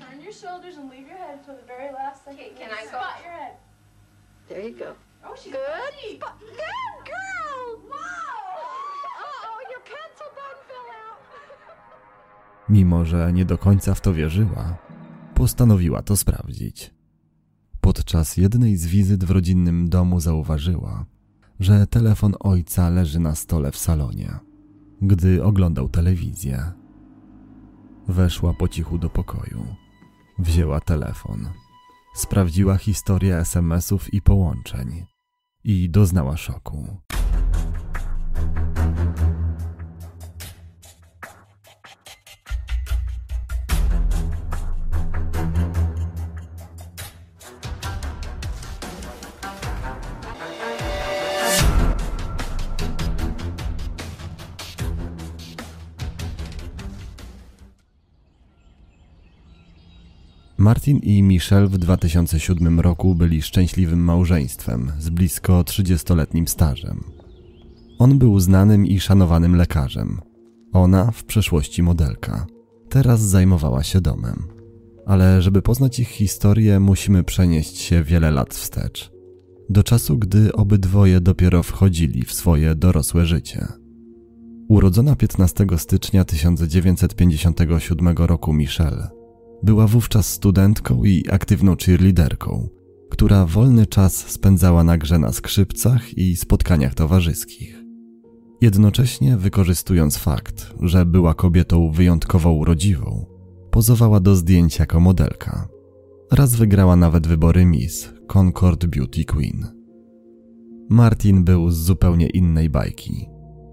turn your shoulders and leave your head until the very last second. Okay, can I go? Spot your head. There you go. Oh, she's Good. Good girl. Wow! Uh-oh, your pencil button fell out. Mimo, że nie do końca w to wierzyła, postanowiła to sprawdzić. Podczas jednej z wizyt w rodzinnym domu zauważyła, że telefon ojca leży na stole w salonie, gdy oglądał telewizję. Weszła po cichu do pokoju. Wzięła telefon. Sprawdziła historię SMS-ów i połączeń i doznała szoku. Martin i Michelle w 2007 roku byli szczęśliwym małżeństwem z blisko 30-letnim stażem. On był znanym i szanowanym lekarzem. Ona w przeszłości modelka. Teraz zajmowała się domem. Ale żeby poznać ich historię, musimy przenieść się wiele lat wstecz. Do czasu, gdy obydwoje dopiero wchodzili w swoje dorosłe życie. Urodzona 15 stycznia 1957 roku Michelle była wówczas studentką i aktywną cheerleaderką, która wolny czas spędzała na grze na skrzypcach i spotkaniach towarzyskich. Jednocześnie wykorzystując fakt, że była kobietą wyjątkowo urodziwą, pozowała do zdjęć jako modelka. Raz wygrała nawet wybory Miss Concord Beauty Queen. Martin był z zupełnie innej bajki.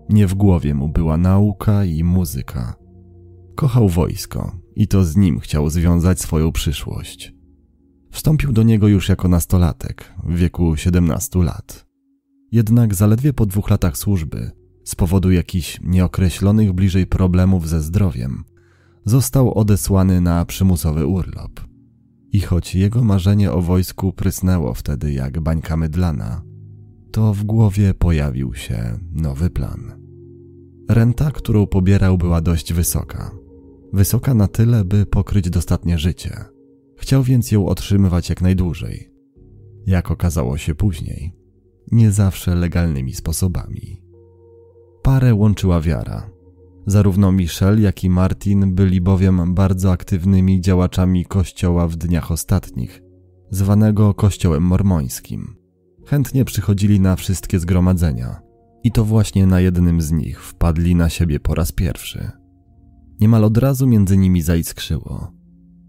Nie w głowie mu była nauka i muzyka. Kochał wojsko i to z nim chciał związać swoją przyszłość. Wstąpił do niego już jako nastolatek, w wieku 17 lat. Jednak zaledwie po dwóch latach służby, z powodu jakichś nieokreślonych bliżej problemów ze zdrowiem, został odesłany na przymusowy urlop. I choć jego marzenie o wojsku prysnęło wtedy jak bańka mydlana, to w głowie pojawił się nowy plan. Renta, którą pobierał, była dość wysoka. Wysoka na tyle, by pokryć dostatnie życie. Chciał więc ją otrzymywać jak najdłużej. Jak okazało się później, nie zawsze legalnymi sposobami. Parę łączyła wiara. Zarówno Michelle, jak i Martin byli bowiem bardzo aktywnymi działaczami kościoła w dniach ostatnich, zwanego kościołem mormońskim. Chętnie przychodzili na wszystkie zgromadzenia i to właśnie na jednym z nich wpadli na siebie po raz pierwszy. Niemal od razu między nimi zaiskrzyło.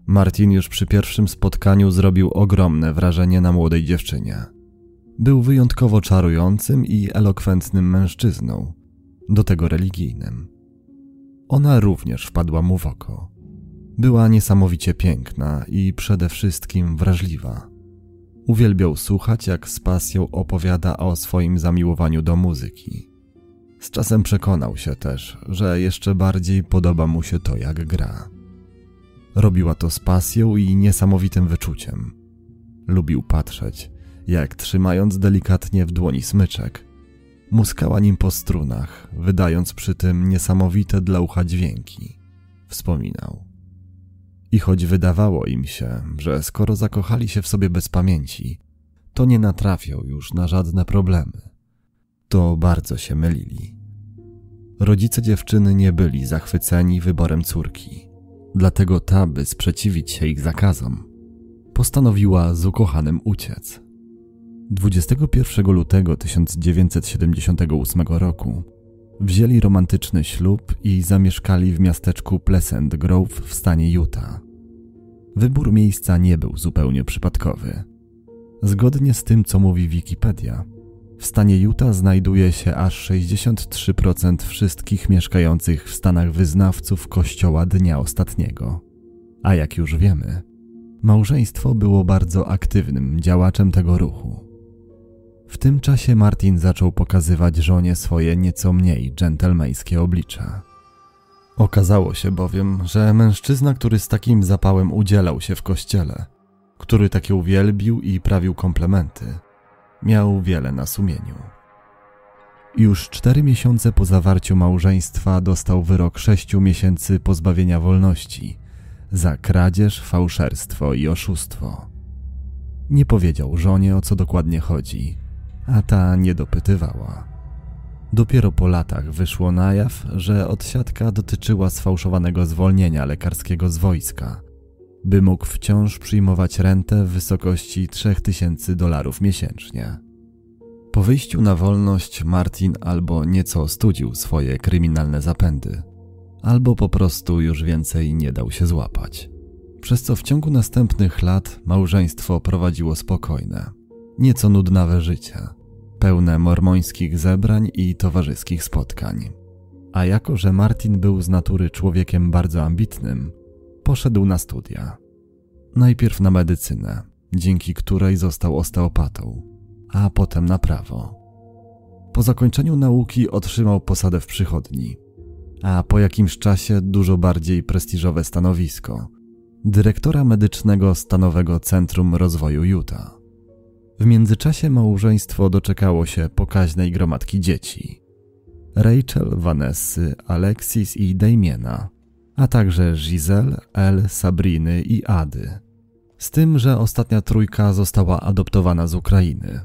Martin już przy pierwszym spotkaniu zrobił ogromne wrażenie na młodej dziewczynie. Był wyjątkowo czarującym i elokwentnym mężczyzną, do tego religijnym. Ona również wpadła mu w oko. Była niesamowicie piękna i przede wszystkim wrażliwa. Uwielbiał słuchać, jak z pasją opowiada o swoim zamiłowaniu do muzyki. Z czasem przekonał się też, że jeszcze bardziej podoba mu się to, jak gra. Robiła to z pasją i niesamowitym wyczuciem. Lubił patrzeć, jak trzymając delikatnie w dłoni smyczek, muskała nim po strunach, wydając przy tym niesamowite dla ucha dźwięki. Wspominał. I choć wydawało im się, że skoro zakochali się w sobie bez pamięci, to nie natrafią już na żadne problemy, to bardzo się mylili. Rodzice dziewczyny nie byli zachwyceni wyborem córki, dlatego ta, by sprzeciwić się ich zakazom, postanowiła z ukochanym uciec. 21 lutego 1978 roku wzięli romantyczny ślub i zamieszkali w miasteczku Pleasant Grove w stanie Utah. Wybór miejsca nie był zupełnie przypadkowy. Zgodnie z tym, co mówi Wikipedia, w stanie Utah znajduje się aż 63% wszystkich mieszkających w Stanach wyznawców Kościoła Dnia Ostatniego. A jak już wiemy, małżeństwo było bardzo aktywnym działaczem tego ruchu. W tym czasie Martin zaczął pokazywać żonie swoje nieco mniej dżentelmeńskie oblicze. Okazało się bowiem, że mężczyzna, który z takim zapałem udzielał się w kościele, który takie uwielbił i prawił komplementy, miał wiele na sumieniu. Już cztery miesiące po zawarciu małżeństwa dostał wyrok sześciu miesięcy pozbawienia wolności za kradzież, fałszerstwo i oszustwo. Nie powiedział żonie o co dokładnie chodzi, a ta nie dopytywała. Dopiero po latach wyszło na jaw, że odsiadka dotyczyła sfałszowanego zwolnienia lekarskiego z wojska, by mógł wciąż przyjmować rentę w wysokości 3000 dolarów miesięcznie. Po wyjściu na wolność Martin albo nieco ostudził swoje kryminalne zapędy, albo po prostu już więcej nie dał się złapać. Przez co w ciągu następnych lat małżeństwo prowadziło spokojne, nieco nudnawe życie, pełne mormońskich zebrań i towarzyskich spotkań. A jako, że Martin był z natury człowiekiem bardzo ambitnym, poszedł na studia. Najpierw na medycynę, dzięki której został osteopatą, a potem na prawo. Po zakończeniu nauki otrzymał posadę w przychodni, a po jakimś czasie dużo bardziej prestiżowe stanowisko dyrektora medycznego Stanowego Centrum Rozwoju Utah. W międzyczasie małżeństwo doczekało się pokaźnej gromadki dzieci. Rachel, Vanessy, Alexis i Damiena, a także Giselle, El, Sabriny i Ady. Z tym, że ostatnia trójka została adoptowana z Ukrainy,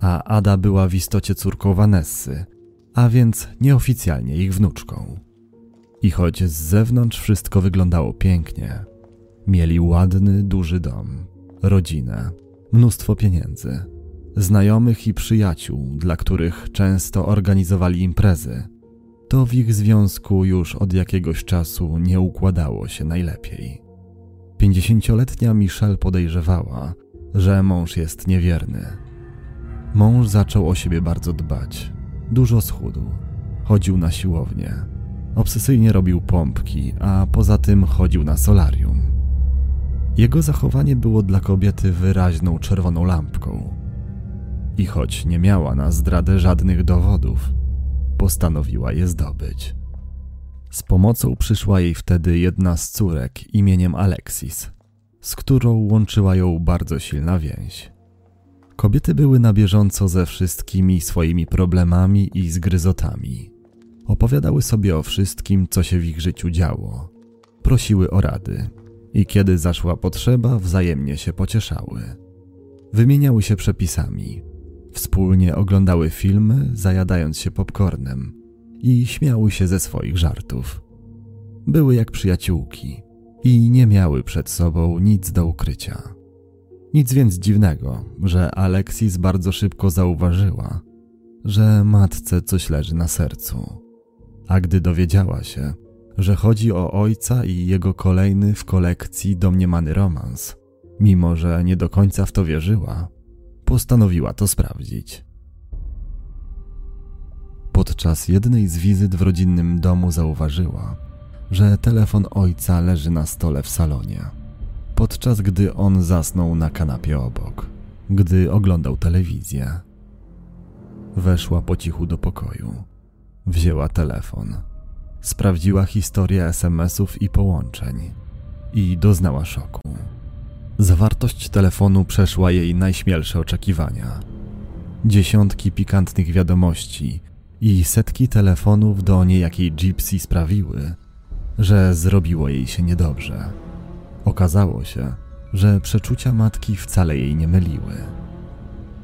a Ada była w istocie córką Vanessy, a więc nieoficjalnie ich wnuczką. I choć z zewnątrz wszystko wyglądało pięknie, mieli ładny, duży dom, rodzinę, mnóstwo pieniędzy, znajomych i przyjaciół, dla których często organizowali imprezy, to w ich związku już od jakiegoś czasu nie układało się najlepiej. Pięćdziesięcioletnia Michelle podejrzewała, że mąż jest niewierny. Mąż zaczął o siebie bardzo dbać. Dużo schudł. Chodził na siłownię. Obsesyjnie robił pompki, a poza tym chodził na solarium. Jego zachowanie było dla kobiety wyraźną czerwoną lampką. I choć nie miała na zdradę żadnych dowodów, postanowiła je zdobyć. Z pomocą przyszła jej wtedy jedna z córek imieniem Alexis, z którą łączyła ją bardzo silna więź. Kobiety były na bieżąco ze wszystkimi swoimi problemami i zgryzotami. Opowiadały sobie o wszystkim, co się w ich życiu działo. Prosiły o rady i kiedy zaszła potrzeba, wzajemnie się pocieszały. Wymieniały się przepisami. Wspólnie oglądały filmy, zajadając się popcornem i śmiały się ze swoich żartów. Były jak przyjaciółki i nie miały przed sobą nic do ukrycia. Nic więc dziwnego, że Alexis bardzo szybko zauważyła, że matce coś leży na sercu. A gdy dowiedziała się, że chodzi o ojca i jego kolejny w kolekcji domniemany romans, mimo że nie do końca w to wierzyła, postanowiła to sprawdzić. Podczas jednej z wizyt w rodzinnym domu zauważyła, że telefon ojca leży na stole w salonie, podczas gdy on zasnął na kanapie obok, gdy oglądał telewizję. Weszła po cichu do pokoju. Wzięła telefon. Sprawdziła historię SMS-ów i połączeń i doznała szoku. Zawartość telefonu przeszła jej najśmielsze oczekiwania. Dziesiątki pikantnych wiadomości i setki telefonów do niejakiej Gypsy sprawiły, że zrobiło jej się niedobrze. Okazało się, że przeczucia matki wcale jej nie myliły.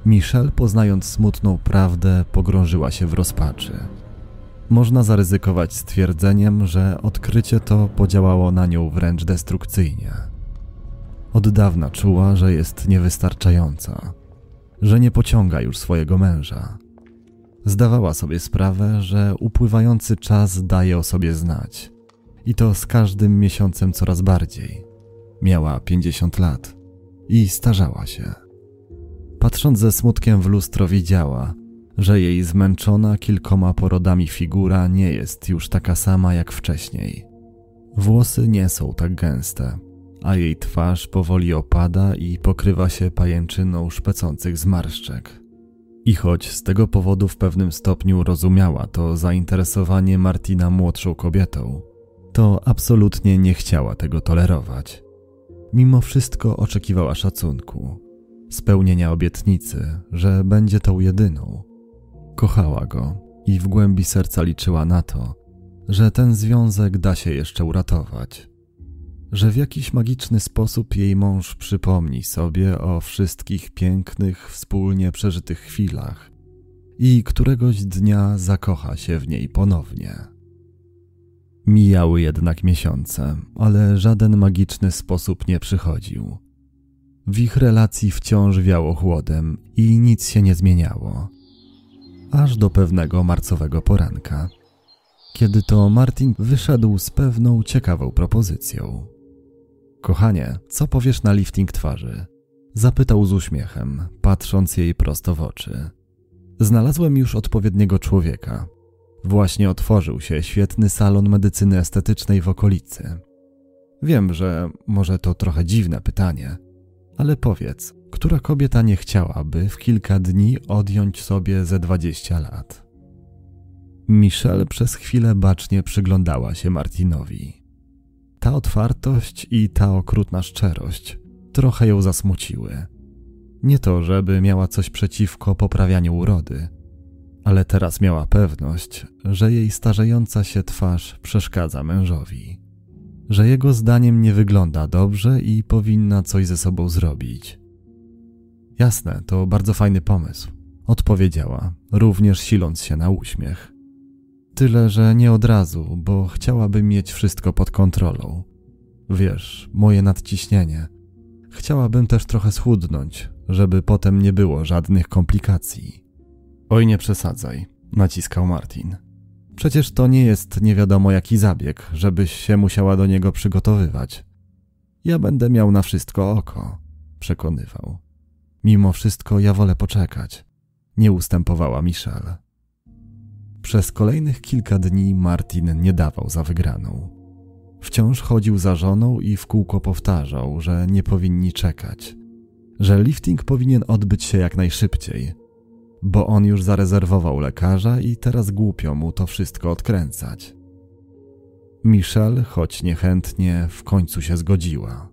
Michelle, poznając smutną prawdę, pogrążyła się w rozpaczy. Można zaryzykować stwierdzeniem, że odkrycie to podziałało na nią wręcz destrukcyjnie. Od dawna czuła, że jest niewystarczająca, że nie pociąga już swojego męża. Zdawała sobie sprawę, że upływający czas daje o sobie znać. I to z każdym miesiącem coraz bardziej. Miała 50 lat i starzała się. Patrząc ze smutkiem w lustro, widziała, że jej zmęczona kilkoma porodami figura nie jest już taka sama jak wcześniej. Włosy nie są tak gęste, a jej twarz powoli opada i pokrywa się pajęczyną szpecących zmarszczek. I choć z tego powodu w pewnym stopniu rozumiała to zainteresowanie Martina młodszą kobietą, to absolutnie nie chciała tego tolerować. Mimo wszystko oczekiwała szacunku, spełnienia obietnicy, że będzie tą jedyną. Kochała go i w głębi serca liczyła na to, że ten związek da się jeszcze uratować. Że w jakiś magiczny sposób jej mąż przypomni sobie o wszystkich pięknych, wspólnie przeżytych chwilach i któregoś dnia zakocha się w niej ponownie. Mijały jednak miesiące, ale żaden magiczny sposób nie przychodził. W ich relacji wciąż wiało chłodem i nic się nie zmieniało. Aż do pewnego marcowego poranka, kiedy to Martin wyszedł z pewną ciekawą propozycją. Kochanie, co powiesz na lifting twarzy? Zapytał z uśmiechem, patrząc jej prosto w oczy. Znalazłem już odpowiedniego człowieka. Właśnie otworzył się świetny salon medycyny estetycznej w okolicy. Wiem, że może to trochę dziwne pytanie, ale powiedz, która kobieta nie chciałaby w kilka dni odjąć sobie ze dwadzieścia lat? Michelle przez chwilę bacznie przyglądała się Martinowi. Ta otwartość i ta okrutna szczerość trochę ją zasmuciły. Nie to, żeby miała coś przeciwko poprawianiu urody, ale teraz miała pewność, że jej starzejąca się twarz przeszkadza mężowi, że jego zdaniem nie wygląda dobrze i powinna coś ze sobą zrobić. Jasne, to bardzo fajny pomysł, odpowiedziała, również siląc się na uśmiech. Tyle, że nie od razu, bo chciałabym mieć wszystko pod kontrolą. Wiesz, moje nadciśnienie. Chciałabym też trochę schudnąć, żeby potem nie było żadnych komplikacji. Oj, nie przesadzaj, naciskał Martin. Przecież to nie jest nie wiadomo jaki zabieg, żebyś się musiała do niego przygotowywać. Ja będę miał na wszystko oko, przekonywał. Mimo wszystko ja wolę poczekać. Nie ustępowała Michelle. Przez kolejnych kilka dni Martin nie dawał za wygraną. Wciąż chodził za żoną i w kółko powtarzał, że nie powinni czekać, że lifting powinien odbyć się jak najszybciej, bo on już zarezerwował lekarza i teraz głupio mu to wszystko odkręcać. Michelle, choć niechętnie, w końcu się zgodziła.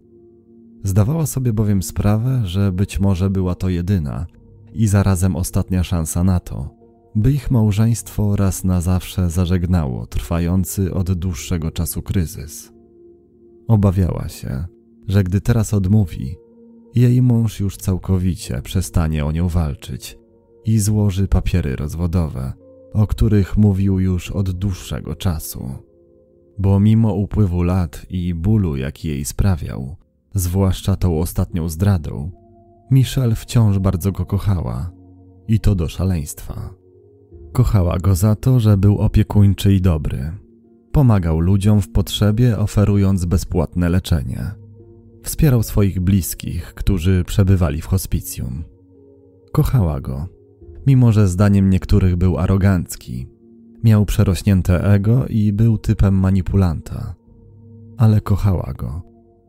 Zdawała sobie bowiem sprawę, że być może była to jedyna i zarazem ostatnia szansa na to, by ich małżeństwo raz na zawsze zażegnało trwający od dłuższego czasu kryzys. Obawiała się, że gdy teraz odmówi, jej mąż już całkowicie przestanie o nią walczyć i złoży papiery rozwodowe, o których mówił już od dłuższego czasu. Bo mimo upływu lat i bólu, jaki jej sprawiał, zwłaszcza tą ostatnią zdradą, Michelle wciąż bardzo go kochała i to do szaleństwa. Kochała go za to, że był opiekuńczy i dobry. Pomagał ludziom w potrzebie, oferując bezpłatne leczenie. Wspierał swoich bliskich, którzy przebywali w hospicjum. Kochała go, mimo że zdaniem niektórych był arogancki. Miał przerośnięte ego i był typem manipulanta. Ale kochała go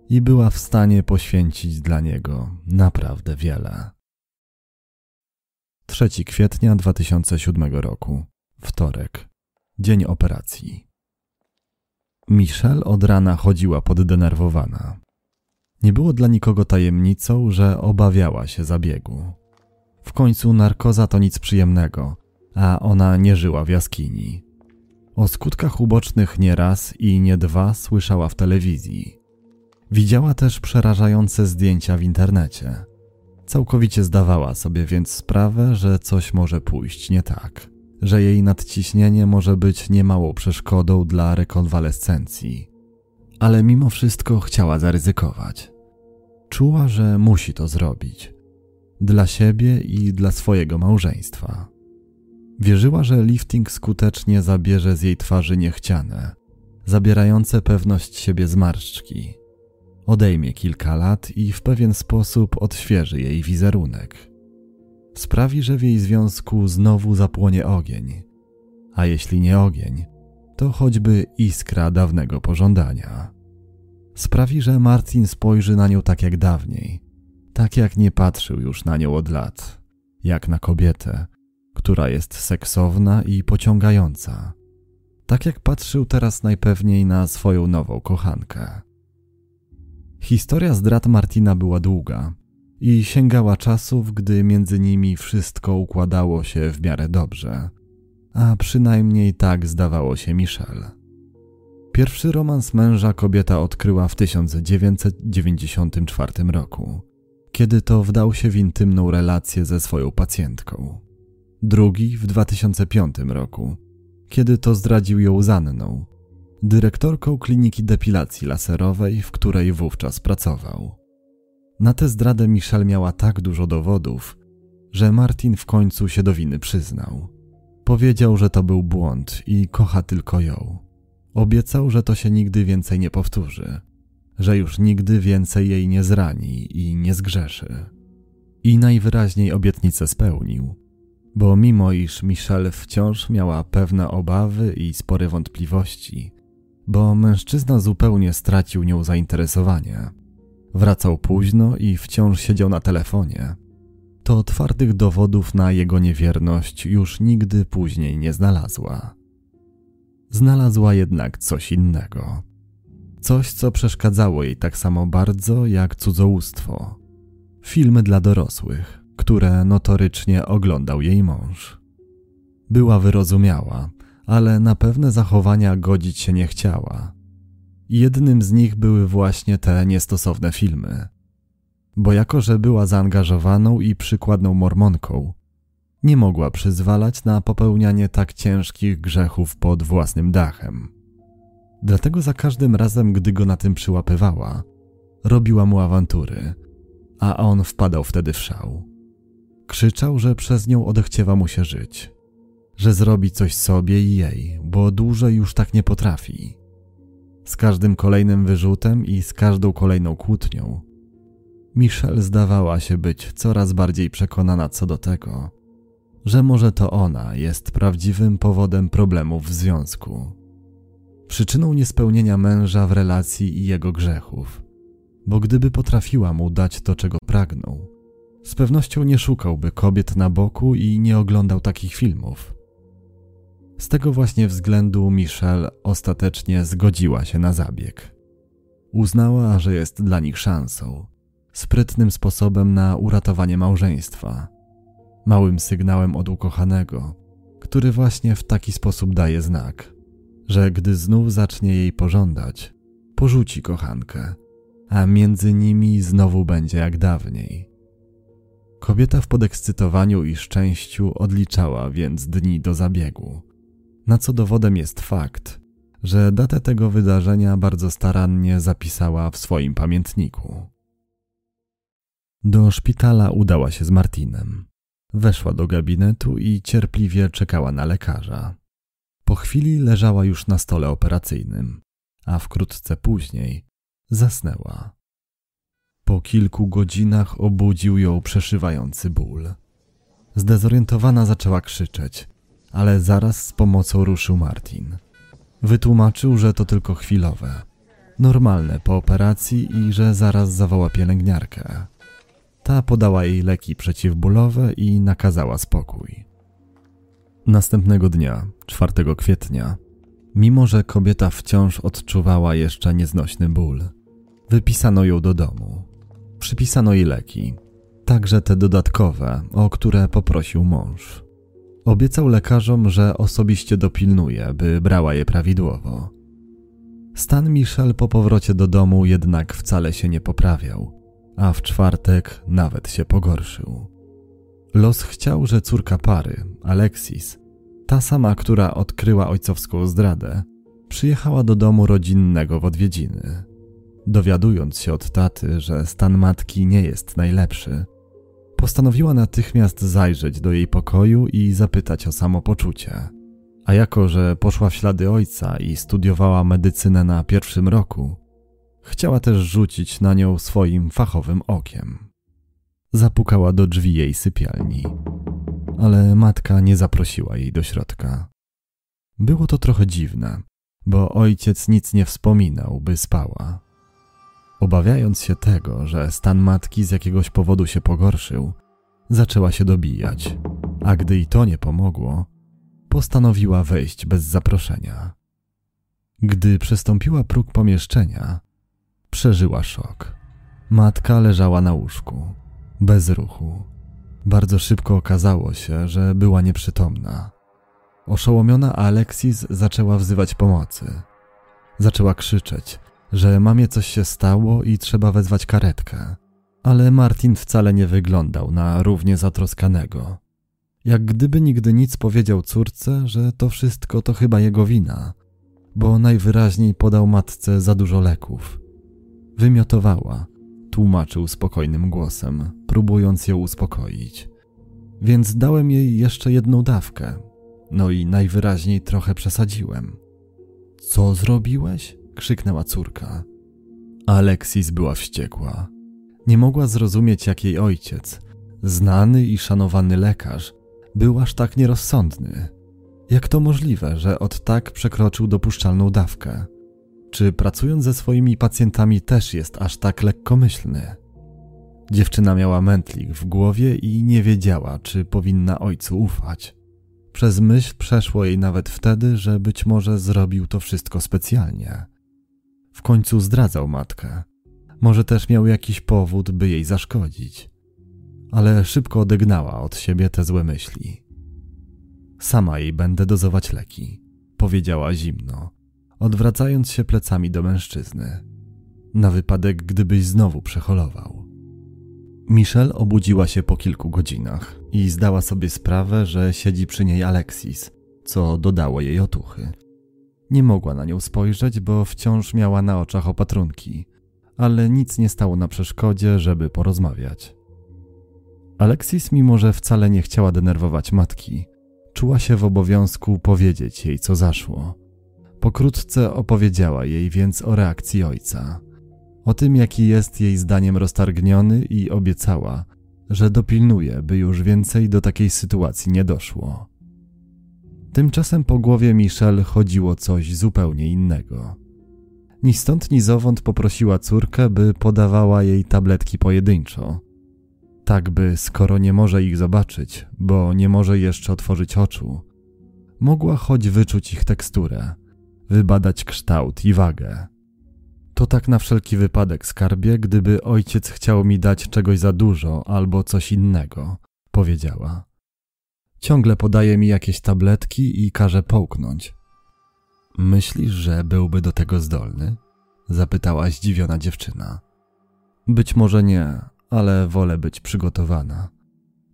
i była w stanie poświęcić dla niego naprawdę wiele. 3 kwietnia 2007 roku, wtorek, dzień operacji. Michelle od rana chodziła poddenerwowana. Nie było dla nikogo tajemnicą, że obawiała się zabiegu. W końcu narkoza to nic przyjemnego, a ona nie żyła w jaskini. O skutkach ubocznych nie raz i nie dwa słyszała w telewizji. Widziała też przerażające zdjęcia w internecie. Całkowicie zdawała sobie więc sprawę, że coś może pójść nie tak, że jej nadciśnienie może być niemałą przeszkodą dla rekonwalescencji. Ale mimo wszystko chciała zaryzykować. Czuła, że musi to zrobić. Dla siebie i dla swojego małżeństwa. Wierzyła, że lifting skutecznie zabierze z jej twarzy niechciane, zabierające pewność siebie zmarszczki odejmie kilka lat i w pewien sposób odświeży jej wizerunek. Sprawi, że w jej związku znowu zapłonie ogień, a jeśli nie ogień, to choćby iskra dawnego pożądania. Sprawi, że Martin spojrzy na nią tak jak dawniej, tak jak nie patrzył już na nią od lat, jak na kobietę, która jest seksowna i pociągająca, tak jak patrzył teraz najpewniej na swoją nową kochankę. Historia zdrad Martina była długa i sięgała czasów, gdy między nimi wszystko układało się w miarę dobrze, a przynajmniej tak zdawało się Michelle. Pierwszy romans męża kobieta odkryła w 1994 roku, kiedy to wdał się w intymną relację ze swoją pacjentką. Drugi w 2005 roku, kiedy to zdradził ją z Anną, dyrektorką kliniki depilacji laserowej, w której wówczas pracował. Na tę zdradę Michelle miała tak dużo dowodów, że Martin w końcu się do winy przyznał. Powiedział, że to był błąd i kocha tylko ją. Obiecał, że to się nigdy więcej nie powtórzy, że już nigdy więcej jej nie zrani i nie zgrzeszy. I najwyraźniej obietnicę spełnił, bo mimo iż Michelle wciąż miała pewne obawy i spore wątpliwości, bo mężczyzna zupełnie stracił nią zainteresowanie, wracał późno i wciąż siedział na telefonie, to twardych dowodów na jego niewierność już nigdy później nie znalazła. Znalazła jednak coś innego. Coś, co przeszkadzało jej tak samo bardzo jak cudzołóstwo. Filmy dla dorosłych, które notorycznie oglądał jej mąż. Była wyrozumiała, ale na pewne zachowania godzić się nie chciała. Jednym z nich były właśnie te niestosowne filmy. Bo jako, że była zaangażowaną i przykładną mormonką, nie mogła przyzwalać na popełnianie tak ciężkich grzechów pod własnym dachem. Dlatego za każdym razem, gdy go na tym przyłapywała, robiła mu awantury, a on wpadał wtedy w szał. Krzyczał, że przez nią odechciewa mu się żyć, że zrobi coś sobie i jej, bo dłużej już tak nie potrafi. Z każdym kolejnym wyrzutem i z każdą kolejną kłótnią, Michelle zdawała się być coraz bardziej przekonana co do tego, że może to ona jest prawdziwym powodem problemów w związku. Przyczyną niespełnienia męża w relacji i jego grzechów, bo gdyby potrafiła mu dać to, czego pragnął, z pewnością nie szukałby kobiet na boku i nie oglądał takich filmów. Z tego właśnie względu Michelle ostatecznie zgodziła się na zabieg. Uznała, że jest dla nich szansą, sprytnym sposobem na uratowanie małżeństwa, małym sygnałem od ukochanego, który właśnie w taki sposób daje znak, że gdy znów zacznie jej pożądać, porzuci kochankę, a między nimi znowu będzie jak dawniej. Kobieta w podekscytowaniu i szczęściu odliczała więc dni do zabiegu, na co dowodem jest fakt, że datę tego wydarzenia bardzo starannie zapisała w swoim pamiętniku. Do szpitala udała się z Martinem. Weszła do gabinetu i cierpliwie czekała na lekarza. Po chwili leżała już na stole operacyjnym, a wkrótce później zasnęła. Po kilku godzinach obudził ją przeszywający ból. Zdezorientowana zaczęła krzyczeć, ale zaraz z pomocą ruszył Martin. Wytłumaczył, że to tylko chwilowe, normalne po operacji i że zaraz zawoła pielęgniarkę. Ta podała jej leki przeciwbólowe i nakazała spokój. Następnego dnia, 4 kwietnia, mimo że kobieta wciąż odczuwała jeszcze nieznośny ból, wypisano ją do domu. Przypisano jej leki, także te dodatkowe, o które poprosił mąż. Obiecał lekarzom, że osobiście dopilnuje, by brała je prawidłowo. Stan Michel po powrocie do domu jednak wcale się nie poprawiał a w czwartek nawet się pogorszył. Los chciał, że córka pary, Alexis, ta sama, która odkryła ojcowską zdradę, przyjechała do domu rodzinnego w odwiedziny. Dowiadując się od taty, że stan matki nie jest najlepszy, postanowiła natychmiast zajrzeć do jej pokoju i zapytać o samopoczucie. A jako, że poszła w ślady ojca i studiowała medycynę na pierwszym roku, Chciała też rzucić na nią swoim fachowym okiem. Zapukała do drzwi jej sypialni, ale matka nie zaprosiła jej do środka. Było to trochę dziwne, bo ojciec nic nie wspominał, by spała. Obawiając się tego, że stan matki z jakiegoś powodu się pogorszył, zaczęła się dobijać, a gdy i to nie pomogło, postanowiła wejść bez zaproszenia. Gdy przestąpiła próg pomieszczenia, Przeżyła szok. Matka leżała na łóżku, bez ruchu. Bardzo szybko okazało się, że była nieprzytomna. Oszołomiona Alexis zaczęła wzywać pomocy. Zaczęła krzyczeć, że mamie coś się stało i trzeba wezwać karetkę. Ale Martin wcale nie wyglądał na równie zatroskanego. Jak gdyby nigdy nic powiedział córce, że to wszystko to chyba jego wina, bo najwyraźniej podał matce za dużo leków. Wymiotowała, tłumaczył spokojnym głosem, próbując ją uspokoić. Więc dałem jej jeszcze jedną dawkę. No i najwyraźniej trochę przesadziłem. Co zrobiłeś? Krzyknęła córka. Aleksis była wściekła. Nie mogła zrozumieć, jak jej ojciec, znany i szanowany lekarz, był aż tak nierozsądny. Jak to możliwe, że od tak przekroczył dopuszczalną dawkę? Czy pracując ze swoimi pacjentami też jest aż tak lekkomyślny? Dziewczyna miała mętlik w głowie i nie wiedziała, czy powinna ojcu ufać. Przez myśl przeszło jej nawet wtedy, że być może zrobił to wszystko specjalnie. W końcu zdradzał matkę. Może też miał jakiś powód, by jej zaszkodzić. Ale szybko odegnała od siebie te złe myśli. Sama jej będę dozować leki, powiedziała zimno, odwracając się plecami do mężczyzny, na wypadek, gdybyś znowu przeholował. Michelle obudziła się po kilku godzinach i zdała sobie sprawę, że siedzi przy niej Alexis, co dodało jej otuchy. Nie mogła na nią spojrzeć, bo wciąż miała na oczach opatrunki, ale nic nie stało na przeszkodzie, żeby porozmawiać. Alexis, mimo że wcale nie chciała denerwować matki, czuła się w obowiązku powiedzieć jej, co zaszło. Pokrótce opowiedziała jej więc o reakcji ojca, o tym, jaki jest jej zdaniem roztargniony i obiecała, że dopilnuje, by już więcej do takiej sytuacji nie doszło. Tymczasem po głowie Michelle chodziło coś zupełnie innego. Ni stąd, ni zowąd poprosiła córkę, by podawała jej tabletki pojedynczo. Tak by, skoro nie może ich zobaczyć, bo nie może jeszcze otworzyć oczu, mogła choć wyczuć ich teksturę, wybadać kształt i wagę. To tak na wszelki wypadek, skarbie, gdyby ojciec chciał mi dać czegoś za dużo albo coś innego, powiedziała. Ciągle podaje mi jakieś tabletki i każe połknąć. Myślisz, że byłby do tego zdolny? zapytała zdziwiona dziewczyna. Być może nie, ale wolę być przygotowana.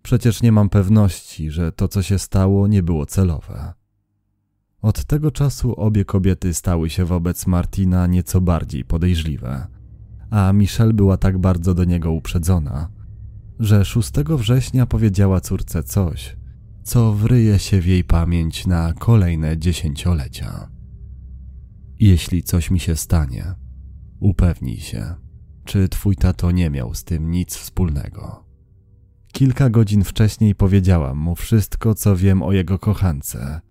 Przecież nie mam pewności, że to, co się stało, nie było celowe. Od tego czasu obie kobiety stały się wobec Martina nieco bardziej podejrzliwe, a Michelle była tak bardzo do niego uprzedzona, że 6 września powiedziała córce coś, co wryje się w jej pamięć na kolejne dziesięciolecia. Jeśli coś mi się stanie, upewnij się, czy twój tato nie miał z tym nic wspólnego. Kilka godzin wcześniej powiedziałam mu wszystko, co wiem o jego kochance.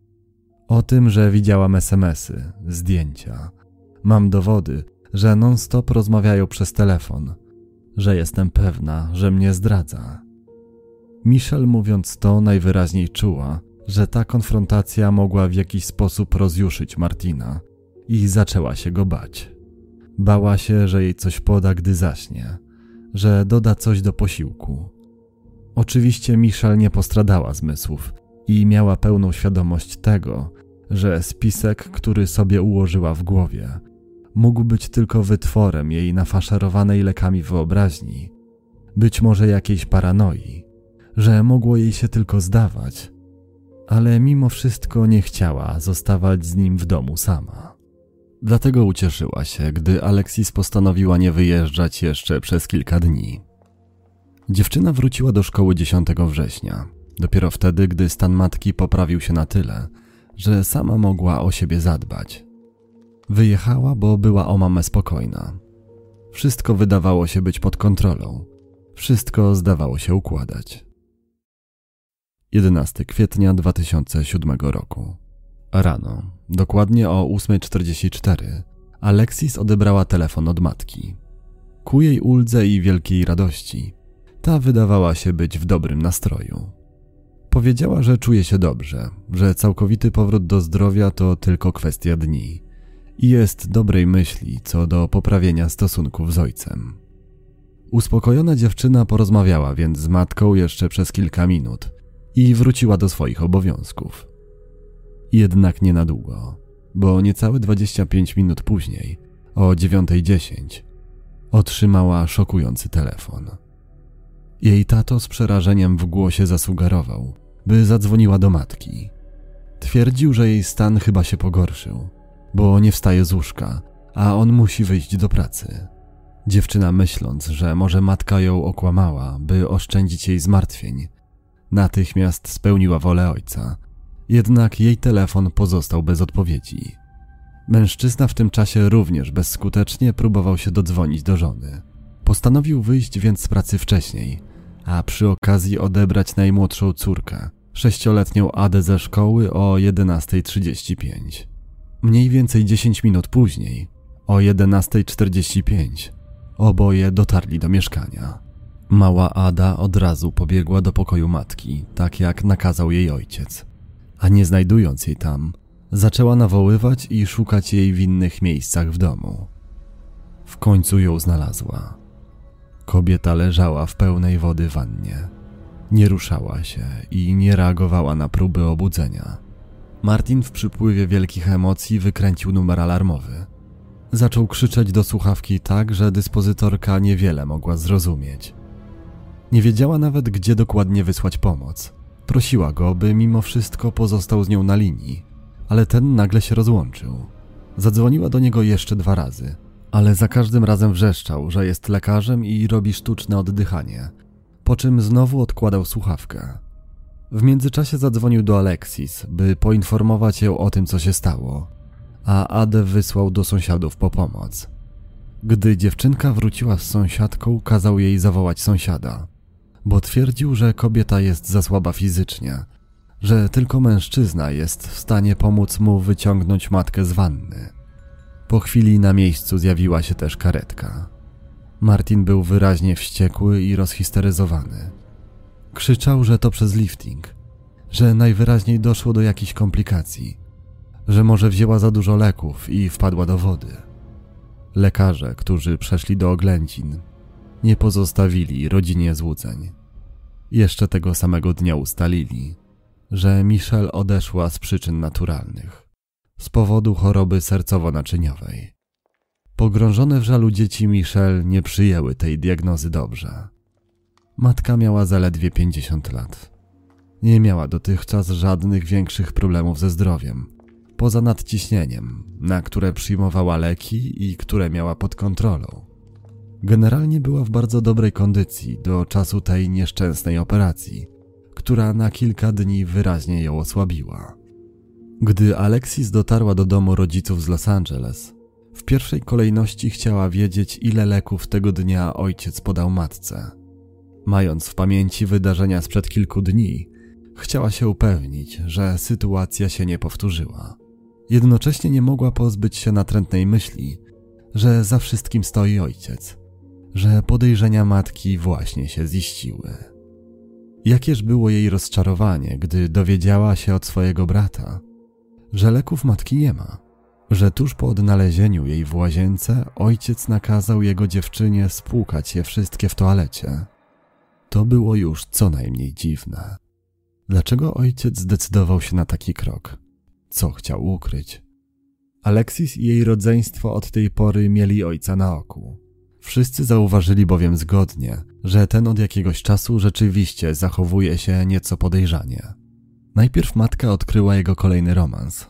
O tym, że widziałam SMSy, zdjęcia. Mam dowody, że non-stop rozmawiają przez telefon, że jestem pewna, że mnie zdradza. Michelle mówiąc to najwyraźniej czuła, że ta konfrontacja mogła w jakiś sposób rozjuszyć Martina i zaczęła się go bać. Bała się, że jej coś poda, gdy zaśnie, że doda coś do posiłku. Oczywiście Michelle nie postradała zmysłów i miała pełną świadomość tego, że spisek, który sobie ułożyła w głowie, mógł być tylko wytworem jej nafaszerowanej lekami wyobraźni, być może jakiejś paranoi, że mogło jej się tylko zdawać, ale mimo wszystko nie chciała zostawać z nim w domu sama. Dlatego ucieszyła się, gdy Alexis postanowiła nie wyjeżdżać jeszcze przez kilka dni. Dziewczyna wróciła do szkoły 10 września, dopiero wtedy, gdy stan matki poprawił się na tyle, że sama mogła o siebie zadbać. Wyjechała, bo była o mamę spokojna. Wszystko wydawało się być pod kontrolą. Wszystko zdawało się układać. 11 kwietnia 2007 roku. Rano, dokładnie o 8.44, Alexis odebrała telefon od matki. Ku jej uldze i wielkiej radości, ta wydawała się być w dobrym nastroju. Powiedziała, że czuje się dobrze, że całkowity powrót do zdrowia to tylko kwestia dni i jest dobrej myśli co do poprawienia stosunków z ojcem. Uspokojona dziewczyna porozmawiała więc z matką jeszcze przez kilka minut i wróciła do swoich obowiązków. Jednak nie na długo. bo niecałe 25 minut później, o 9.10, otrzymała szokujący telefon. Jej tato z przerażeniem w głosie zasugerował, by zadzwoniła do matki. Twierdził, że jej stan chyba się pogorszył, bo nie wstaje z łóżka, a on musi wyjść do pracy. Dziewczyna myśląc, że może matka ją okłamała, by oszczędzić jej zmartwień, natychmiast spełniła wolę ojca. Jednak jej telefon pozostał bez odpowiedzi. Mężczyzna w tym czasie również bezskutecznie próbował się dodzwonić do żony. Postanowił wyjść więc z pracy wcześniej, a przy okazji odebrać najmłodszą córkę, sześcioletnią Adę ze szkoły o 11.35. Mniej więcej 10 minut później, o 11.45, oboje dotarli do mieszkania. Mała Ada od razu pobiegła do pokoju matki, tak jak nakazał jej ojciec. A nie znajdując jej tam, zaczęła nawoływać i szukać jej w innych miejscach w domu. W końcu ją znalazła. Kobieta leżała w pełnej wody wannie. Nie ruszała się i nie reagowała na próby obudzenia. Martin w przypływie wielkich emocji wykręcił numer alarmowy. Zaczął krzyczeć do słuchawki tak, że dyspozytorka niewiele mogła zrozumieć. Nie wiedziała nawet, gdzie dokładnie wysłać pomoc. Prosiła go, by mimo wszystko pozostał z nią na linii, ale ten nagle się rozłączył. Zadzwoniła do niego jeszcze dwa razy, ale za każdym razem wrzeszczał, że jest lekarzem i robi sztuczne oddychanie, po czym znowu odkładał słuchawkę. W międzyczasie zadzwonił do Alexis, by poinformować ją o tym, co się stało, a Adę wysłał do sąsiadów po pomoc. Gdy dziewczynka wróciła z sąsiadką, kazał jej zawołać sąsiada, bo twierdził, że kobieta jest za słaba fizycznie, że tylko mężczyzna jest w stanie pomóc mu wyciągnąć matkę z wanny. Po chwili na miejscu zjawiła się też karetka. Martin był wyraźnie wściekły i rozhisteryzowany. Krzyczał, że to przez lifting, że najwyraźniej doszło do jakichś komplikacji, że może wzięła za dużo leków i wpadła do wody. Lekarze, którzy przeszli do oględzin, nie pozostawili rodzinie złudzeń. Jeszcze tego samego dnia ustalili, że Michelle odeszła z przyczyn naturalnych, z powodu choroby sercowo-naczyniowej. Pogrążone w żalu dzieci Michelle nie przyjęły tej diagnozy dobrze. Matka miała zaledwie 50 lat. Nie miała dotychczas żadnych większych problemów ze zdrowiem, poza nadciśnieniem, na które przyjmowała leki i które miała pod kontrolą. Generalnie była w bardzo dobrej kondycji do czasu tej nieszczęsnej operacji, która na kilka dni wyraźnie ją osłabiła. Gdy Alexis dotarła do domu rodziców z Los Angeles, w pierwszej kolejności chciała wiedzieć, ile leków tego dnia ojciec podał matce. Mając w pamięci wydarzenia sprzed kilku dni, chciała się upewnić, że sytuacja się nie powtórzyła. Jednocześnie nie mogła pozbyć się natrętnej myśli, że za wszystkim stoi ojciec, że podejrzenia matki właśnie się ziściły. Jakież było jej rozczarowanie, gdy dowiedziała się od swojego brata, że leków matki nie ma, że tuż po odnalezieniu jej w łazience ojciec nakazał jego dziewczynie spłukać je wszystkie w toalecie. To było już co najmniej dziwne. Dlaczego ojciec zdecydował się na taki krok? Co chciał ukryć? Alexis i jej rodzeństwo od tej pory mieli ojca na oku. Wszyscy zauważyli bowiem zgodnie, że ten od jakiegoś czasu rzeczywiście zachowuje się nieco podejrzanie. Najpierw matka odkryła jego kolejny romans.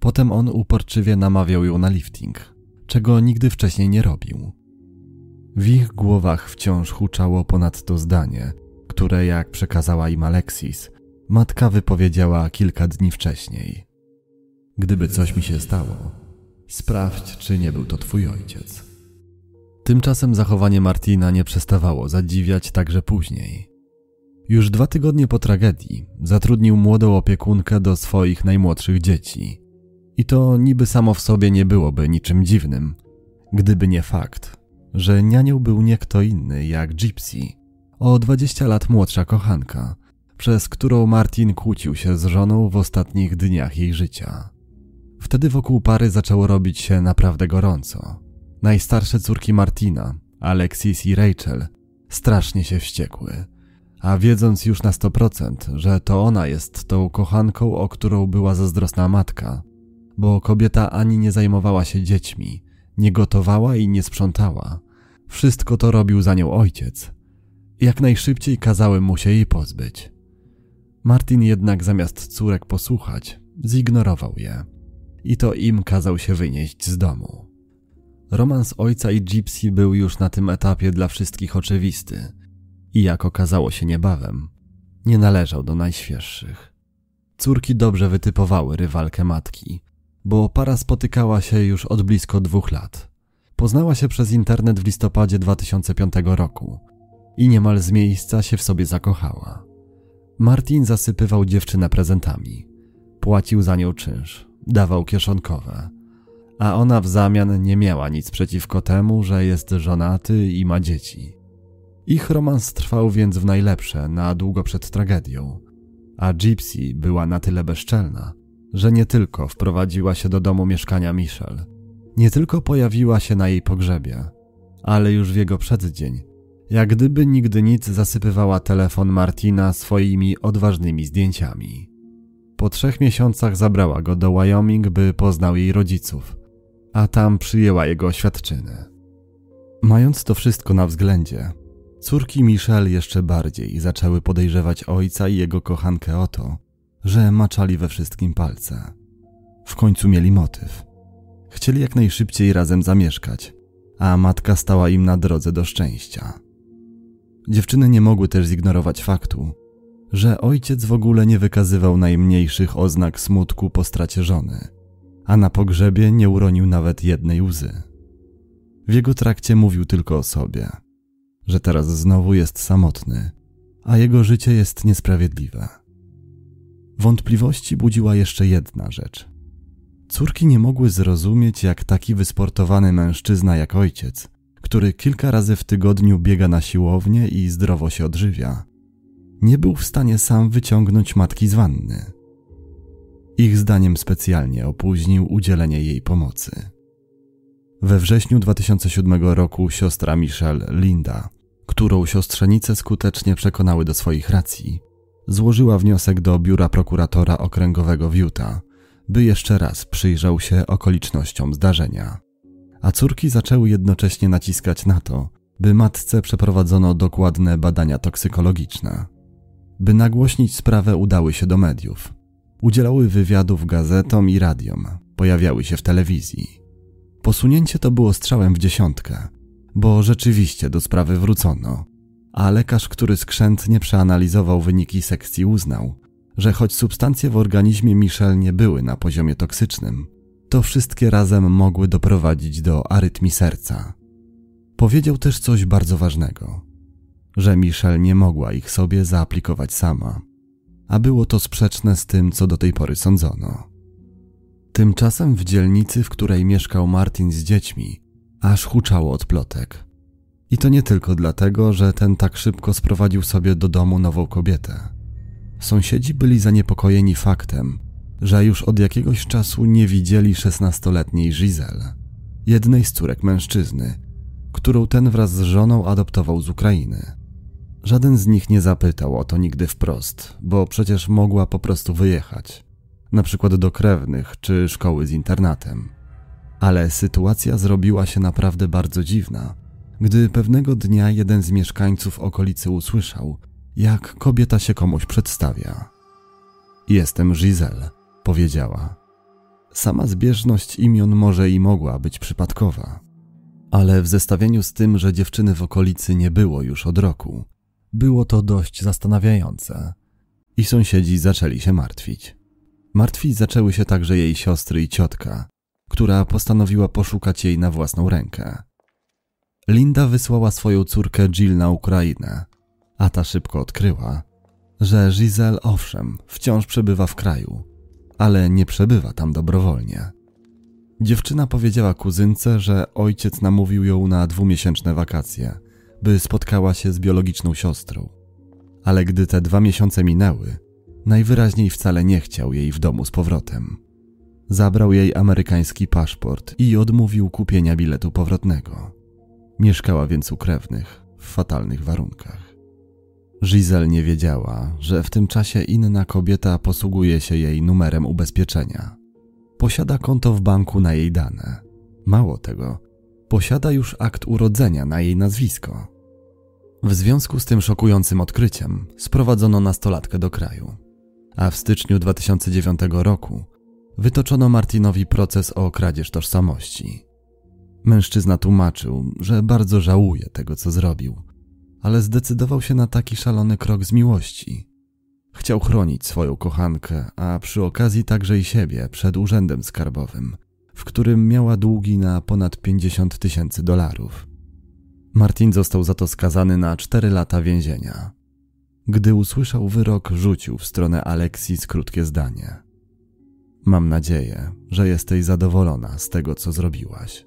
Potem on uporczywie namawiał ją na lifting, czego nigdy wcześniej nie robił. W ich głowach wciąż huczało ponadto zdanie, które, jak przekazała im Alexis, matka wypowiedziała kilka dni wcześniej. Gdyby coś mi się stało, sprawdź, czy nie był to twój ojciec. Tymczasem zachowanie Martina nie przestawało zadziwiać także później. Już dwa tygodnie po tragedii zatrudnił młodą opiekunkę do swoich najmłodszych dzieci. I to niby samo w sobie nie byłoby niczym dziwnym, gdyby nie fakt, że nianią był nie kto inny jak Gypsy, o 20 lat młodsza kochanka, przez którą Martin kłócił się z żoną w ostatnich dniach jej życia. Wtedy wokół pary zaczęło robić się naprawdę gorąco. Najstarsze córki Martina, Alexis i Rachel, strasznie się wściekły. A wiedząc już na 100%, że to ona jest tą kochanką, o którą była zazdrosna matka, bo kobieta ani nie zajmowała się dziećmi, nie gotowała i nie sprzątała. Wszystko to robił za nią ojciec. Jak najszybciej kazałem mu się jej pozbyć. Martin jednak zamiast córek posłuchać, zignorował je. I to im kazał się wynieść z domu. Romans ojca i Gypsy był już na tym etapie dla wszystkich oczywisty i jak okazało się niebawem, nie należał do najświeższych. Córki dobrze wytypowały rywalkę matki, bo para spotykała się już od blisko dwóch lat. Poznała się przez internet w listopadzie 2005 roku i niemal z miejsca się w sobie zakochała. Martin zasypywał dziewczynę prezentami. Płacił za nią czynsz, dawał kieszonkowe. A ona w zamian nie miała nic przeciwko temu, że jest żonaty i ma dzieci. Ich romans trwał więc w najlepsze, na długo przed tragedią. A Gypsy była na tyle bezczelna, że nie tylko wprowadziła się do domu mieszkania Michelle, nie tylko pojawiła się na jej pogrzebie, ale już w jego przeddzień, jak gdyby nigdy nic zasypywała telefon Martina swoimi odważnymi zdjęciami. Po trzech miesiącach zabrała go do Wyoming, by poznał jej rodziców, a tam przyjęła jego oświadczyny. Mając to wszystko na względzie, córki Michelle jeszcze bardziej zaczęły podejrzewać ojca i jego kochankę o to, że maczali we wszystkim palce. W końcu mieli motyw. Chcieli jak najszybciej razem zamieszkać, a matka stała im na drodze do szczęścia. Dziewczyny nie mogły też zignorować faktu, że ojciec w ogóle nie wykazywał najmniejszych oznak smutku po stracie żony, a na pogrzebie nie uronił nawet jednej łzy. W jego trakcie mówił tylko o sobie, że teraz znowu jest samotny, a jego życie jest niesprawiedliwe. Wątpliwości budziła jeszcze jedna rzecz. Córki nie mogły zrozumieć, jak taki wysportowany mężczyzna jak ojciec, który kilka razy w tygodniu biega na siłownię i zdrowo się odżywia, nie był w stanie sam wyciągnąć matki z wanny. Ich zdaniem specjalnie opóźnił udzielenie jej pomocy. We wrześniu 2007 roku siostra Michelle, Linda, którą siostrzenice skutecznie przekonały do swoich racji, złożyła wniosek do biura prokuratora okręgowego w Utah, by jeszcze raz przyjrzał się okolicznościom zdarzenia. A córki zaczęły jednocześnie naciskać na to, by matce przeprowadzono dokładne badania toksykologiczne. By nagłośnić sprawę, udały się do mediów. Udzielały wywiadów gazetom i radiom, pojawiały się w telewizji. Posunięcie to było strzałem w dziesiątkę, bo rzeczywiście do sprawy wrócono, a lekarz, który skrzętnie przeanalizował wyniki sekcji, uznał, że choć substancje w organizmie Michelle nie były na poziomie toksycznym, to wszystkie razem mogły doprowadzić do arytmii serca. Powiedział też coś bardzo ważnego, że Michelle nie mogła ich sobie zaaplikować sama, a było to sprzeczne z tym, co do tej pory sądzono. Tymczasem w dzielnicy, w której mieszkał Martin z dziećmi, aż huczało od plotek. I to nie tylko dlatego, że ten tak szybko sprowadził sobie do domu nową kobietę. Sąsiedzi byli zaniepokojeni faktem, że już od jakiegoś czasu nie widzieli szesnastoletniej Giselle, jednej z córek mężczyzny, którą ten wraz z żoną adoptował z Ukrainy. Żaden z nich nie zapytał o to nigdy wprost, bo przecież mogła po prostu wyjechać, na przykład do krewnych czy szkoły z internatem. Ale sytuacja zrobiła się naprawdę bardzo dziwna, gdy pewnego dnia jeden z mieszkańców okolicy usłyszał, jak kobieta się komuś przedstawia. Jestem Giselle, powiedziała. Sama zbieżność imion może i mogła być przypadkowa, ale w zestawieniu z tym, że dziewczyny w okolicy nie było już od roku, było to dość zastanawiające i sąsiedzi zaczęli się martwić. Martwić zaczęły się także jej siostry i ciotka, która postanowiła poszukać jej na własną rękę. Linda wysłała swoją córkę Jill na Ukrainę, a ta szybko odkryła, że Giselle owszem wciąż przebywa w kraju, ale nie przebywa tam dobrowolnie. Dziewczyna powiedziała kuzynce, że ojciec namówił ją na dwumiesięczne wakacje, by spotkała się z biologiczną siostrą. Ale gdy te dwa miesiące minęły, najwyraźniej wcale nie chciał jej w domu z powrotem. Zabrał jej amerykański paszport i odmówił kupienia biletu powrotnego. Mieszkała więc u krewnych, w fatalnych warunkach. Giselle nie wiedziała, że w tym czasie inna kobieta posługuje się jej numerem ubezpieczenia. Posiada konto w banku na jej dane. Mało tego, posiada już akt urodzenia na jej nazwisko. W związku z tym szokującym odkryciem sprowadzono nastolatkę do kraju, a w styczniu 2009 roku wytoczono Martinowi proces o kradzież tożsamości. Mężczyzna tłumaczył, że bardzo żałuje tego, co zrobił, ale zdecydował się na taki szalony krok z miłości. Chciał chronić swoją kochankę, a przy okazji także i siebie przed urzędem skarbowym, w którym miała długi na ponad 50 tysięcy dolarów. Martin został za to skazany na 4 lata więzienia. Gdy usłyszał wyrok, rzucił w stronę Aleksis krótkie zdanie. Mam nadzieję, że jesteś zadowolona z tego, co zrobiłaś.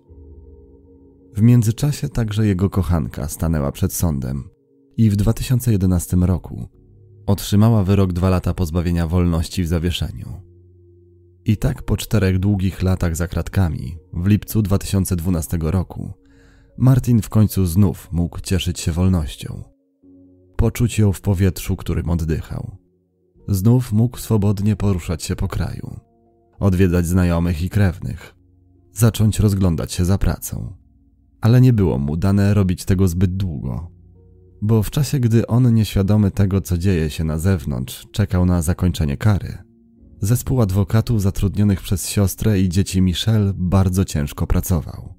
W międzyczasie także jego kochanka stanęła przed sądem i w 2011 roku otrzymała wyrok dwa lata pozbawienia wolności w zawieszeniu. I tak po czterech długich latach za kratkami, w lipcu 2012 roku, Martin w końcu znów mógł cieszyć się wolnością. Poczuć ją w powietrzu, którym oddychał. Znów mógł swobodnie poruszać się po kraju, odwiedzać znajomych i krewnych, zacząć rozglądać się za pracą. Ale nie było mu dane robić tego zbyt długo, bo w czasie, gdy on nieświadomy tego, co dzieje się na zewnątrz, czekał na zakończenie kary, zespół adwokatów zatrudnionych przez siostrę i dzieci Michelle bardzo ciężko pracował.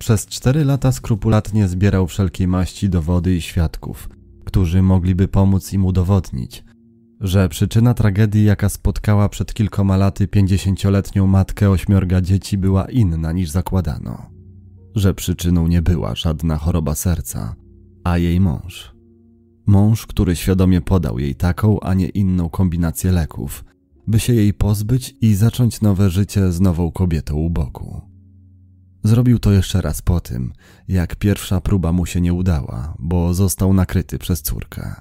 Przez cztery lata skrupulatnie zbierał wszelkiej maści dowody i świadków, którzy mogliby pomóc im udowodnić, że przyczyna tragedii, jaka spotkała przed kilkoma laty pięćdziesięcioletnią matkę ośmiorga dzieci, była inna niż zakładano. Że przyczyną nie była żadna choroba serca, a jej mąż. Mąż, który świadomie podał jej taką, a nie inną kombinację leków, by się jej pozbyć i zacząć nowe życie z nową kobietą u boku. Zrobił to jeszcze raz po tym, jak pierwsza próba mu się nie udała, bo został nakryty przez córkę.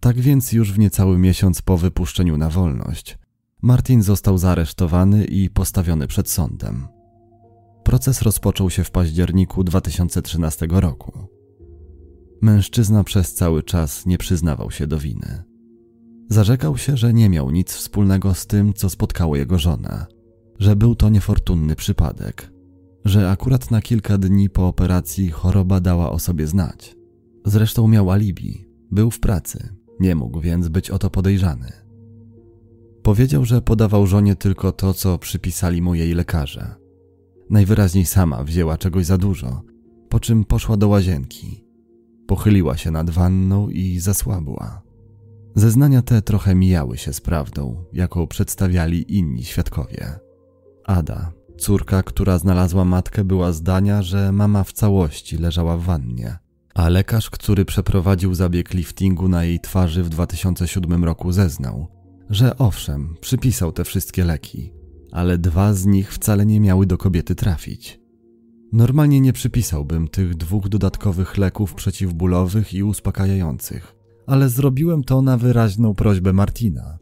Tak więc już w niecały miesiąc po wypuszczeniu na wolność, Martin został zaaresztowany i postawiony przed sądem. Proces rozpoczął się w październiku 2013 roku. Mężczyzna przez cały czas nie przyznawał się do winy. Zarzekał się, że nie miał nic wspólnego z tym, co spotkało jego żonę, że był to niefortunny przypadek, że akurat na kilka dni po operacji choroba dała o sobie znać. Zresztą miał alibi, był w pracy, nie mógł więc być o to podejrzany. Powiedział, że podawał żonie tylko to, co przypisali mu jej lekarze. Najwyraźniej sama wzięła czegoś za dużo, po czym poszła do łazienki. Pochyliła się nad wanną i zasłabła. Zeznania te trochę mijały się z prawdą, jaką przedstawiali inni świadkowie. Ada, córka, która znalazła matkę, była zdania, że mama w całości leżała w wannie, a lekarz, który przeprowadził zabieg liftingu na jej twarzy w 2007 roku, zeznał, że owszem, przypisał te wszystkie leki, ale dwa z nich wcale nie miały do kobiety trafić. Normalnie nie przypisałbym tych dwóch dodatkowych leków przeciwbólowych i uspokajających, ale zrobiłem to na wyraźną prośbę Martina.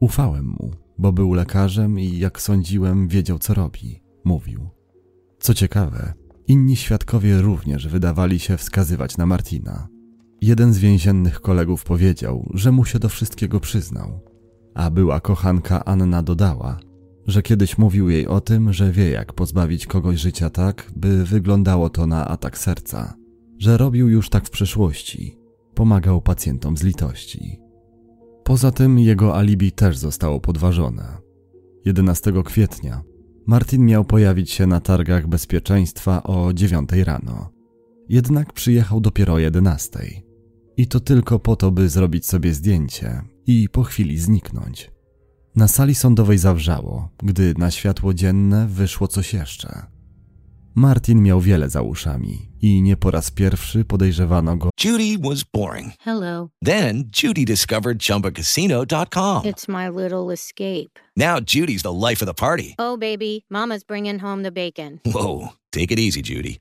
Ufałem mu, bo był lekarzem i jak sądziłem, wiedział co robi, mówił. Co ciekawe, inni świadkowie również wydawali się wskazywać na Martina. Jeden z więziennych kolegów powiedział, że mu się do wszystkiego przyznał, a była kochanka Anna dodała, że kiedyś mówił jej o tym, że wie jak pozbawić kogoś życia tak, by wyglądało to na atak serca, że robił już tak w przeszłości, pomagał pacjentom z litości. Poza tym jego alibi też zostało podważone. 11 kwietnia Martin miał pojawić się na targach bezpieczeństwa o 9 rano. Jednak przyjechał dopiero o 11. I to tylko po to, by zrobić sobie zdjęcie i po chwili zniknąć. Na sali sądowej zawrzało, gdy na światło dzienne wyszło coś jeszcze. Martin miał wiele za uszami i nie po raz pierwszy podejrzewano go Judy was boring. Hello. Then Judy discovered ChumbaCasino.com. It's my little escape. Now Judy's the life of the party. Oh, baby, Mama's bringing home the bacon. Whoa, take it easy, Judy.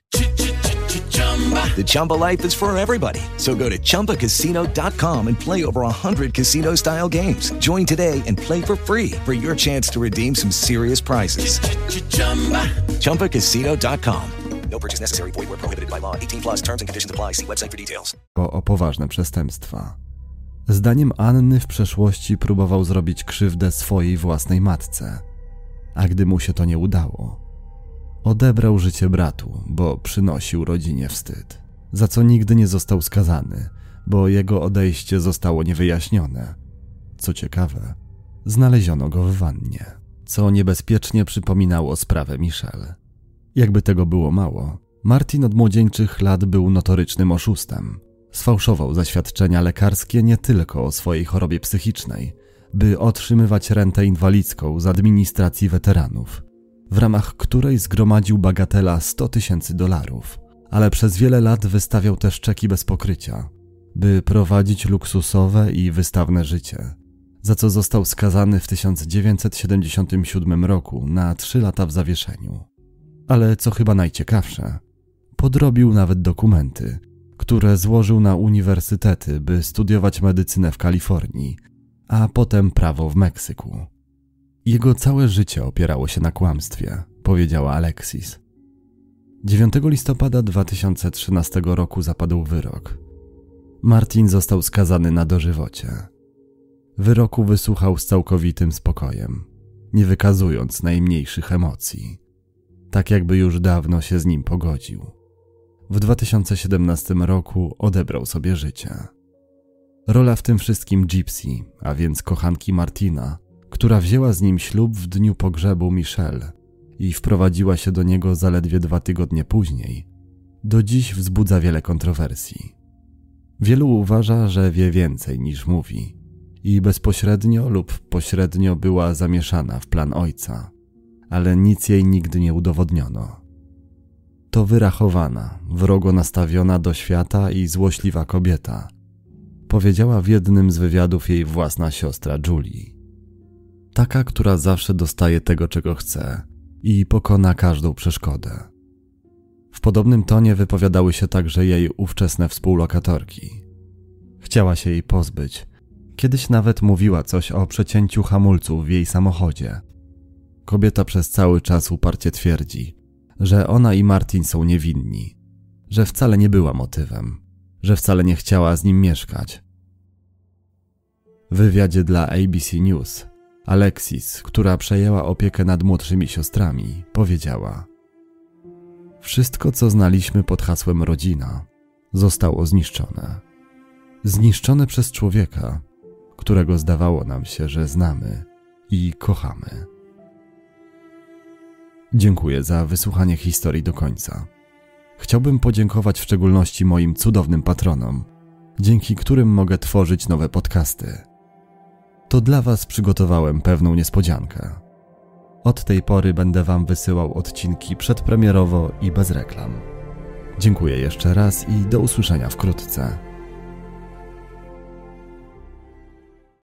The Chumba life is for everybody. So go to ChumbaCasino.com and play over 100 casino style games. Join today and play for free for your chance to redeem some serious prizes. ChumbaCasino.com. No purchase necessary. Void where prohibited by law. 18 plus terms and conditions apply. See website for details. o poważne przestępstwa. Zdaniem Anny w przeszłości próbował zrobić krzywdę swojej własnej matce. a gdy mu się to nie udało, odebrał życie bratu, bo przynosił rodzinie wstyd, za co nigdy nie został skazany, bo jego odejście zostało niewyjaśnione. Co ciekawe, znaleziono go w wannie, co niebezpiecznie przypominało sprawę Michelle. Jakby tego było mało, Martin od młodzieńczych lat był notorycznym oszustem. Sfałszował zaświadczenia lekarskie nie tylko o swojej chorobie psychicznej, by otrzymywać rentę inwalidzką z administracji weteranów, w ramach której zgromadził bagatela 100 tysięcy dolarów, ale przez wiele lat wystawiał też czeki bez pokrycia, by prowadzić luksusowe i wystawne życie, za co został skazany w 1977 roku na 3 lata w zawieszeniu. Ale co chyba najciekawsze, podrobił nawet dokumenty, które złożył na uniwersytety, by studiować medycynę w Kalifornii, a potem prawo w Meksyku. Jego całe życie opierało się na kłamstwie, powiedziała Alexis. 9 listopada 2013 roku zapadł wyrok. Martin został skazany na dożywocie. Wyroku wysłuchał z całkowitym spokojem, nie wykazując najmniejszych emocji, tak jakby już dawno się z nim pogodził. W 2017 roku odebrał sobie życie. Rola w tym wszystkim Gypsy, a więc kochanki Martina, która wzięła z nim ślub w dniu pogrzebu Michelle i wprowadziła się do niego zaledwie dwa tygodnie później, do dziś wzbudza wiele kontrowersji. Wielu uważa, że wie więcej niż mówi i bezpośrednio lub pośrednio była zamieszana w plan ojca, ale nic jej nigdy nie udowodniono. To wyrachowana, wrogo nastawiona do świata i złośliwa kobieta, powiedziała w jednym z wywiadów jej własna siostra Julie. Taka, która zawsze dostaje tego, czego chce i pokona każdą przeszkodę. W podobnym tonie wypowiadały się także jej ówczesne współlokatorki. Chciała się jej pozbyć. Kiedyś nawet mówiła coś o przecięciu hamulców w jej samochodzie. Kobieta przez cały czas uparcie twierdzi, że ona i Martin są niewinni, że wcale nie była motywem, że wcale nie chciała z nim mieszkać. W wywiadzie dla ABC News Alexis, która przejęła opiekę nad młodszymi siostrami, powiedziała: Wszystko, co znaliśmy pod hasłem rodzina, zostało zniszczone. Zniszczone przez człowieka, którego zdawało nam się, że znamy i kochamy. Dziękuję za wysłuchanie historii do końca. Chciałbym podziękować w szczególności moim cudownym patronom, dzięki którym mogę tworzyć nowe podcasty. To dla Was przygotowałem pewną niespodziankę. Od tej pory będę Wam wysyłał odcinki przedpremierowo i bez reklam. Dziękuję jeszcze raz i do usłyszenia wkrótce.